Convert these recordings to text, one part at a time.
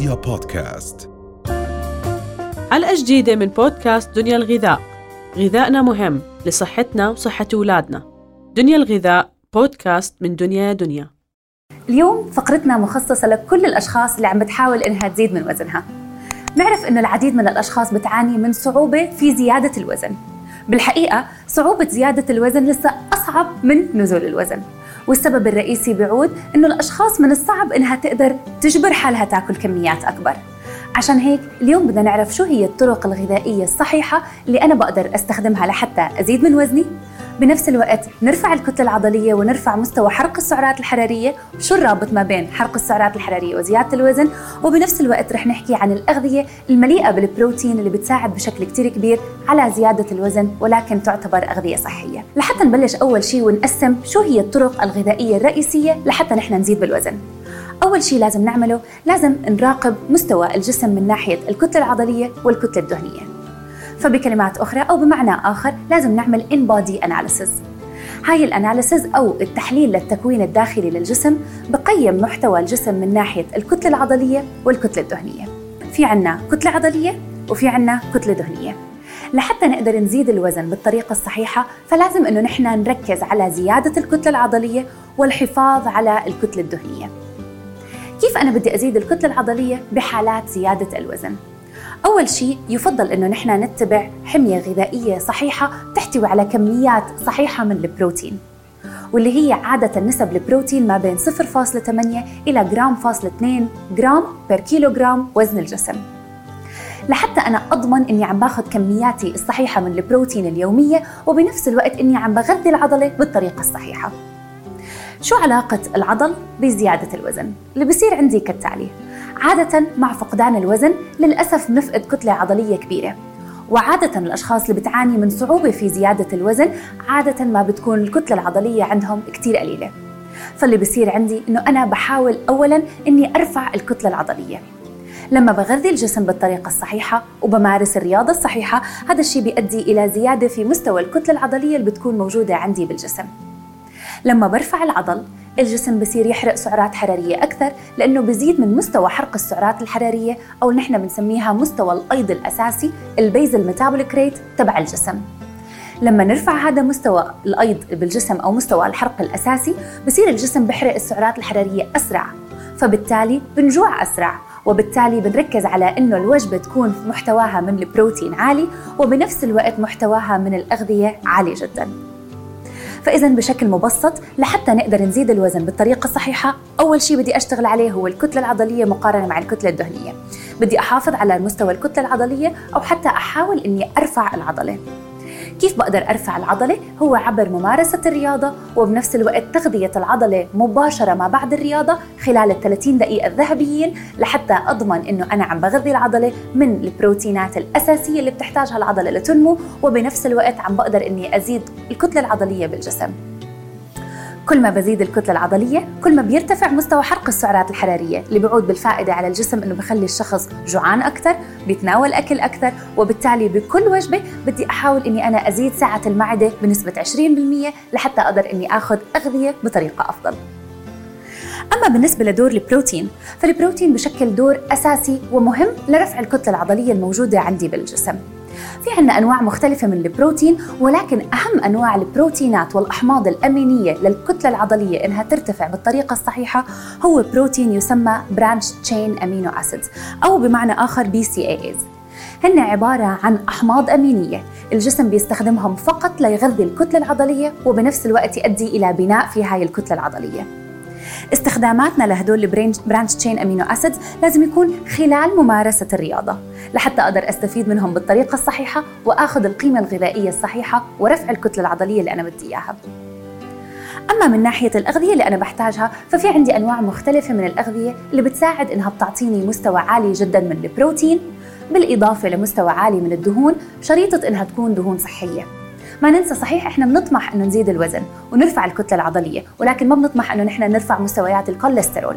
رؤيا بودكاست. حلقة جديدة من بودكاست دنيا الغذاء. غذائنا مهم لصحتنا وصحة أولادنا. دنيا الغذاء بودكاست من دنيا دنيا. اليوم فقرتنا مخصصة لكل الأشخاص اللي عم بتحاول إنها تزيد من وزنها. نعرف إنه العديد من الأشخاص بتعاني من صعوبة في زيادة الوزن. بالحقيقة صعوبة زيادة الوزن لسه أصعب من نزول الوزن. والسبب الرئيسي بيعود إنه الأشخاص من الصعب إنها تقدر تجبر حالها تاكل كميات أكبر. عشان هيك اليوم بدنا نعرف شو هي الطرق الغذائية الصحيحة اللي أنا بقدر أستخدمها لحتى أزيد من وزني؟ بنفس الوقت نرفع الكتلة العضلية ونرفع مستوى حرق السعرات الحرارية شو الرابط ما بين حرق السعرات الحرارية وزيادة الوزن؟ وبنفس الوقت رح نحكي عن الأغذية المليئة بالبروتين اللي بتساعد بشكل كتير كبير على زيادة الوزن ولكن تعتبر أغذية صحية. لحتى نبلش أول شيء ونقسم شو هي الطرق الغذائية الرئيسية لحتى نحن نزيد بالوزن. أول شيء لازم نعمله لازم نراقب مستوى الجسم من ناحية الكتلة العضلية والكتلة الدهنية. فبكلمات أخرى أو بمعنى آخر لازم نعمل in body analysis هاي الاناليسز أو التحليل للتكوين الداخلي للجسم بقيم محتوى الجسم من ناحية الكتلة العضلية والكتلة الدهنية. في عنا كتلة عضلية وفي عنا كتلة دهنية. لحتى نقدر نزيد الوزن بالطريقة الصحيحة فلازم إنه نحن نركز على زيادة الكتلة العضلية والحفاظ على الكتلة الدهنية. كيف أنا بدي أزيد الكتلة العضلية بحالات زيادة الوزن؟ أول شيء يفضل إنه نحن نتبع حمية غذائية صحيحة تحتوي على كميات صحيحة من البروتين واللي هي عادة نسب البروتين ما بين 0.8 إلى جرام فاصلة 2 جرام per كيلو جرام وزن الجسم لحتى أنا أضمن إني عم باخذ كمياتي الصحيحة من البروتين اليومية وبنفس الوقت إني عم بغذي العضلة بالطريقة الصحيحة شو علاقة العضل بزيادة الوزن؟ اللي بصير عندي كالتالي عادة مع فقدان الوزن للأسف نفقد كتلة عضلية كبيرة. وعادة الأشخاص اللي بتعاني من صعوبة في زيادة الوزن عادة ما بتكون الكتلة العضلية عندهم كتير قليلة. فاللي بصير عندي إنه أنا بحاول أولاً إني أرفع الكتلة العضلية. لما بغذي الجسم بالطريقة الصحيحة وبمارس الرياضة الصحيحة هذا الشيء بيؤدي إلى زيادة في مستوى الكتلة العضلية اللي بتكون موجودة عندي بالجسم. لما برفع العضل الجسم بصير يحرق سعرات حرارية أكثر لأنه بزيد من مستوى حرق السعرات الحرارية أو نحن بنسميها مستوى الأيض الأساسي البيزل ميتابوليك ريت تبع الجسم لما نرفع هذا مستوى الأيض بالجسم أو مستوى الحرق الأساسي بصير الجسم بحرق السعرات الحرارية أسرع فبالتالي بنجوع أسرع وبالتالي بنركز على إنه الوجبة تكون محتواها من البروتين عالي وبنفس الوقت محتواها من الأغذية عالي جدا. فإذا بشكل مبسط لحتى نقدر نزيد الوزن بالطريقة الصحيحة أول شيء بدي أشتغل عليه هو الكتلة العضلية مقارنة مع الكتلة الدهنية. بدي أحافظ على مستوى الكتلة العضلية أو حتى أحاول إني أرفع العضلة. كيف بقدر أرفع العضلة؟ هو عبر ممارسة الرياضة وبنفس الوقت تغذية العضلة مباشرة ما بعد الرياضة خلال ال 30 دقيقة الذهبيين لحتى أضمن إنه أنا عم بغذي العضلة من البروتينات الأساسية اللي بتحتاجها العضلة لتنمو وبنفس الوقت عم بقدر إني أزيد الكتلة العضلية بالجسم. كل ما بزيد الكتلة العضلية كل ما بيرتفع مستوى حرق السعرات الحرارية اللي بيعود بالفائدة على الجسم إنه بخلي الشخص جوعان أكثر بيتناول أكل أكثر وبالتالي بكل وجبة بدي أحاول إني أنا أزيد سعة المعدة بنسبة 20% لحتى أقدر إني آخذ أغذية بطريقة أفضل. أما بالنسبة لدور البروتين فالبروتين بشكل دور أساسي ومهم لرفع الكتلة العضلية الموجودة عندي بالجسم. في عنا أنواع مختلفة من البروتين ولكن أهم أنواع البروتينات والأحماض الأمينية للكتلة العضلية إنها ترتفع بالطريقة الصحيحة هو بروتين يسمى branched chain amino acids أو بمعنى آخر BCAA هن عبارة عن أحماض أمينية الجسم بيستخدمهم فقط ليغذي الكتلة العضلية وبنفس الوقت يؤدي إلى بناء في هاي الكتلة العضلية. استخداماتنا لهدول ال branched chain amino acids لازم يكون خلال ممارسة الرياضة لحتى أقدر أستفيد منهم بالطريقة الصحيحة وآخذ القيمة الغذائية الصحيحة ورفع الكتلة العضلية اللي أنا بدي إياها. أما من ناحية الأغذية اللي أنا بحتاجها ففي عندي أنواع مختلفة من الأغذية اللي بتساعد إنها بتعطيني مستوى عالي جدا من البروتين بالإضافة لمستوى عالي من الدهون شريطة إنها تكون دهون صحية. ما ننسى صحيح إحنا بنطمح إنه نزيد الوزن ونرفع الكتلة العضلية ولكن ما بنطمح إنه نحن نرفع مستويات الكوليسترول.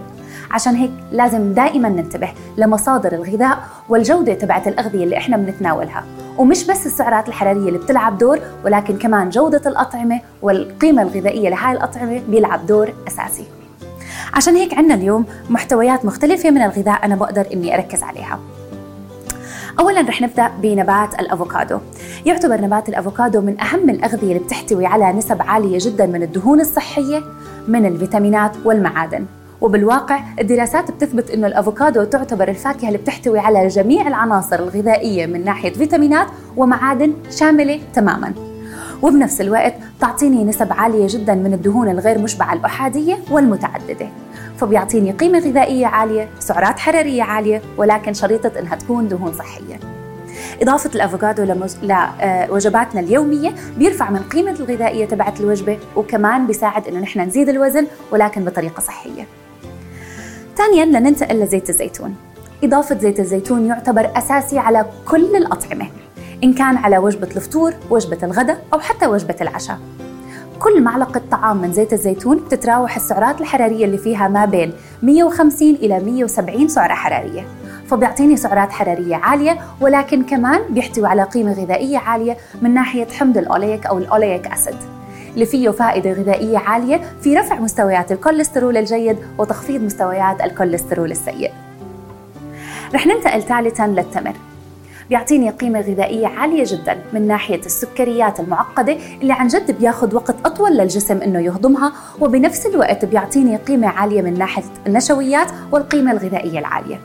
عشان هيك لازم دائما ننتبه لمصادر الغذاء والجودة تبعت الأغذية اللي إحنا بنتناولها. ومش بس السعرات الحرارية اللي بتلعب دور ولكن كمان جودة الأطعمة والقيمة الغذائية لهاي الأطعمة بيلعب دور أساسي. عشان هيك عندنا اليوم محتويات مختلفة من الغذاء أنا بقدر إني أركز عليها. اولا رح نبدأ بنبات الأفوكادو. يعتبر نبات الأفوكادو من أهم الأغذية اللي بتحتوي على نسب عالية جدا من الدهون الصحية من الفيتامينات والمعادن. وبالواقع الدراسات بتثبت إنه الأفوكادو تعتبر الفاكهة اللي بتحتوي على جميع العناصر الغذائية من ناحية فيتامينات ومعادن شاملة تماما. وبنفس الوقت تعطيني نسب عالية جدا من الدهون الغير مشبعة الأحادية والمتعددة. فبيعطيني قيمة غذائية عالية سعرات حرارية عالية ولكن شريطة إنها تكون دهون صحية إضافة الأفوكادو لوجباتنا آه، اليومية بيرفع من قيمة الغذائية تبعت الوجبة وكمان بيساعد إنه نحن نزيد الوزن ولكن بطريقة صحية. ثانيا لننتقل لزيت الزيتون. إضافة زيت الزيتون يعتبر أساسي على كل الأطعمة إن كان على وجبة الفطور، وجبة الغداء أو حتى وجبة العشاء. كل معلقة طعام من زيت الزيتون بتتراوح السعرات الحرارية اللي فيها ما بين 150 إلى 170 سعرة حرارية. فبيعطيني سعرات حرارية عالية ولكن كمان بيحتوي على قيمة غذائية عالية من ناحية حمض الأوليك أو ال oleic acid. اللي فيه فائدة غذائية عالية في رفع مستويات الكوليسترول الجيد وتخفيض مستويات الكوليسترول السيء. رح ننتقل ثالثا للتمر. بيعطيني قيمة غذائية عالية جدا من ناحية السكريات المعقدة اللي عن جد بياخذ وقت أطول للجسم إنه يهضمها وبنفس الوقت بيعطيني قيمة عالية من ناحية النشويات والقيمة الغذائية العالية.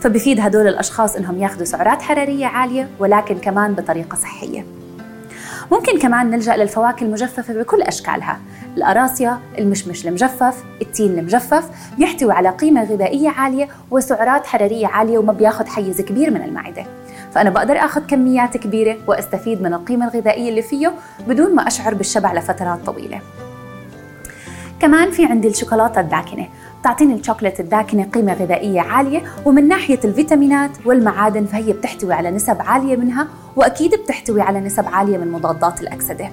فبفيد هدول الأشخاص إنهم ياخذوا سعرات حرارية عالية ولكن كمان بطريقة صحية. ممكن كمان نلجأ للفواكه المجففة بكل أشكالها. القراصية، المشمش المجفف، التين المجفف بيحتوي على قيمة غذائية عالية وسعرات حرارية عالية وما بياخذ حيز كبير من المعدة. فأنا بقدر أخذ كميات كبيرة وأستفيد من القيمة الغذائية اللي فيه بدون ما أشعر بالشبع لفترات طويلة. كمان في عندي الشوكولاتة الداكنة. بتعطيني الشوكولاتة الداكنة قيمة غذائية عالية ومن ناحية الفيتامينات والمعادن فهي بتحتوي على نسب عالية منها وأكيد بتحتوي على نسب عالية من مضادات الأكسدة.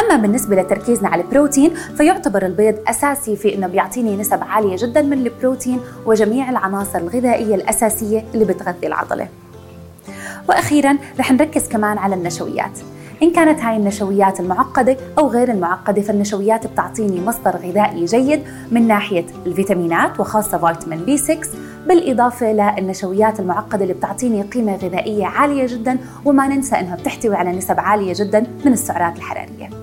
أما بالنسبة لتركيزنا على البروتين فيعتبر البيض أساسي في أنه بيعطيني نسب عالية جدا من البروتين وجميع العناصر الغذائية الأساسية اللي بتغذي العضلة. وأخيرا رح نركز كمان على النشويات. إن كانت هاي النشويات المعقدة أو غير المعقدة فالنشويات بتعطيني مصدر غذائي جيد من ناحية الفيتامينات وخاصة فيتامين بي 6 بالإضافة للنشويات المعقدة اللي بتعطيني قيمة غذائية عالية جدا وما ننسى أنها بتحتوي على نسب عالية جدا من السعرات الحرارية.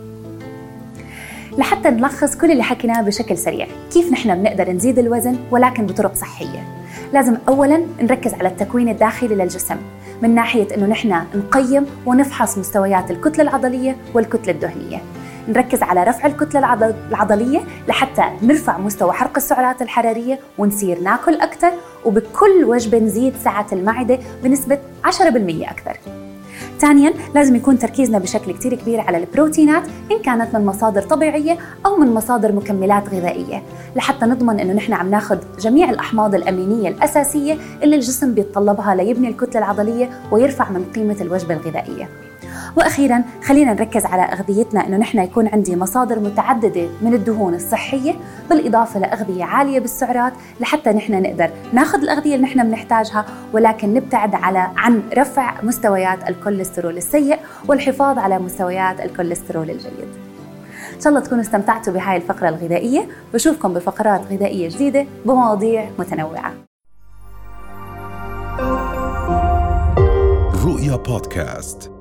لحتى نلخص كل اللي حكيناه بشكل سريع. كيف نحن بنقدر نزيد الوزن ولكن بطرق صحية؟ لازم أولا نركز على التكوين الداخلي للجسم من ناحية أنه نحن نقيم ونفحص مستويات الكتلة العضلية والكتلة الدهنية. نركز على رفع الكتلة العضلية لحتى نرفع مستوى حرق السعرات الحرارية ونصير ناكل أكثر وبكل وجبة نزيد سعة المعدة بنسبة 10% أكثر. ثانيا لازم يكون تركيزنا بشكل كتير كبير على البروتينات إن كانت من مصادر طبيعية أو من مصادر مكملات غذائية. لحتى نضمن إنه نحن عم ناخذ جميع الأحماض الأمينية الأساسية اللي الجسم بيتطلبها ليبني الكتلة العضلية ويرفع من قيمة الوجبة الغذائية. وأخيرا خلينا نركز على أغذيتنا إنه نحن يكون عندي مصادر متعددة من الدهون الصحية بالإضافة لأغذية عالية بالسعرات لحتى نحن نقدر ناخذ الأغذية اللي نحن بنحتاجها ولكن نبتعد على عن رفع مستويات الكوليسترول السيء والحفاظ على مستويات الكوليسترول الجيد. إن شاء الله تكونوا استمتعتوا بهاي الفقرة الغذائية. بشوفكم بفقرات غذائية جديدة بمواضيع متنوعة. رؤيا بودكاست.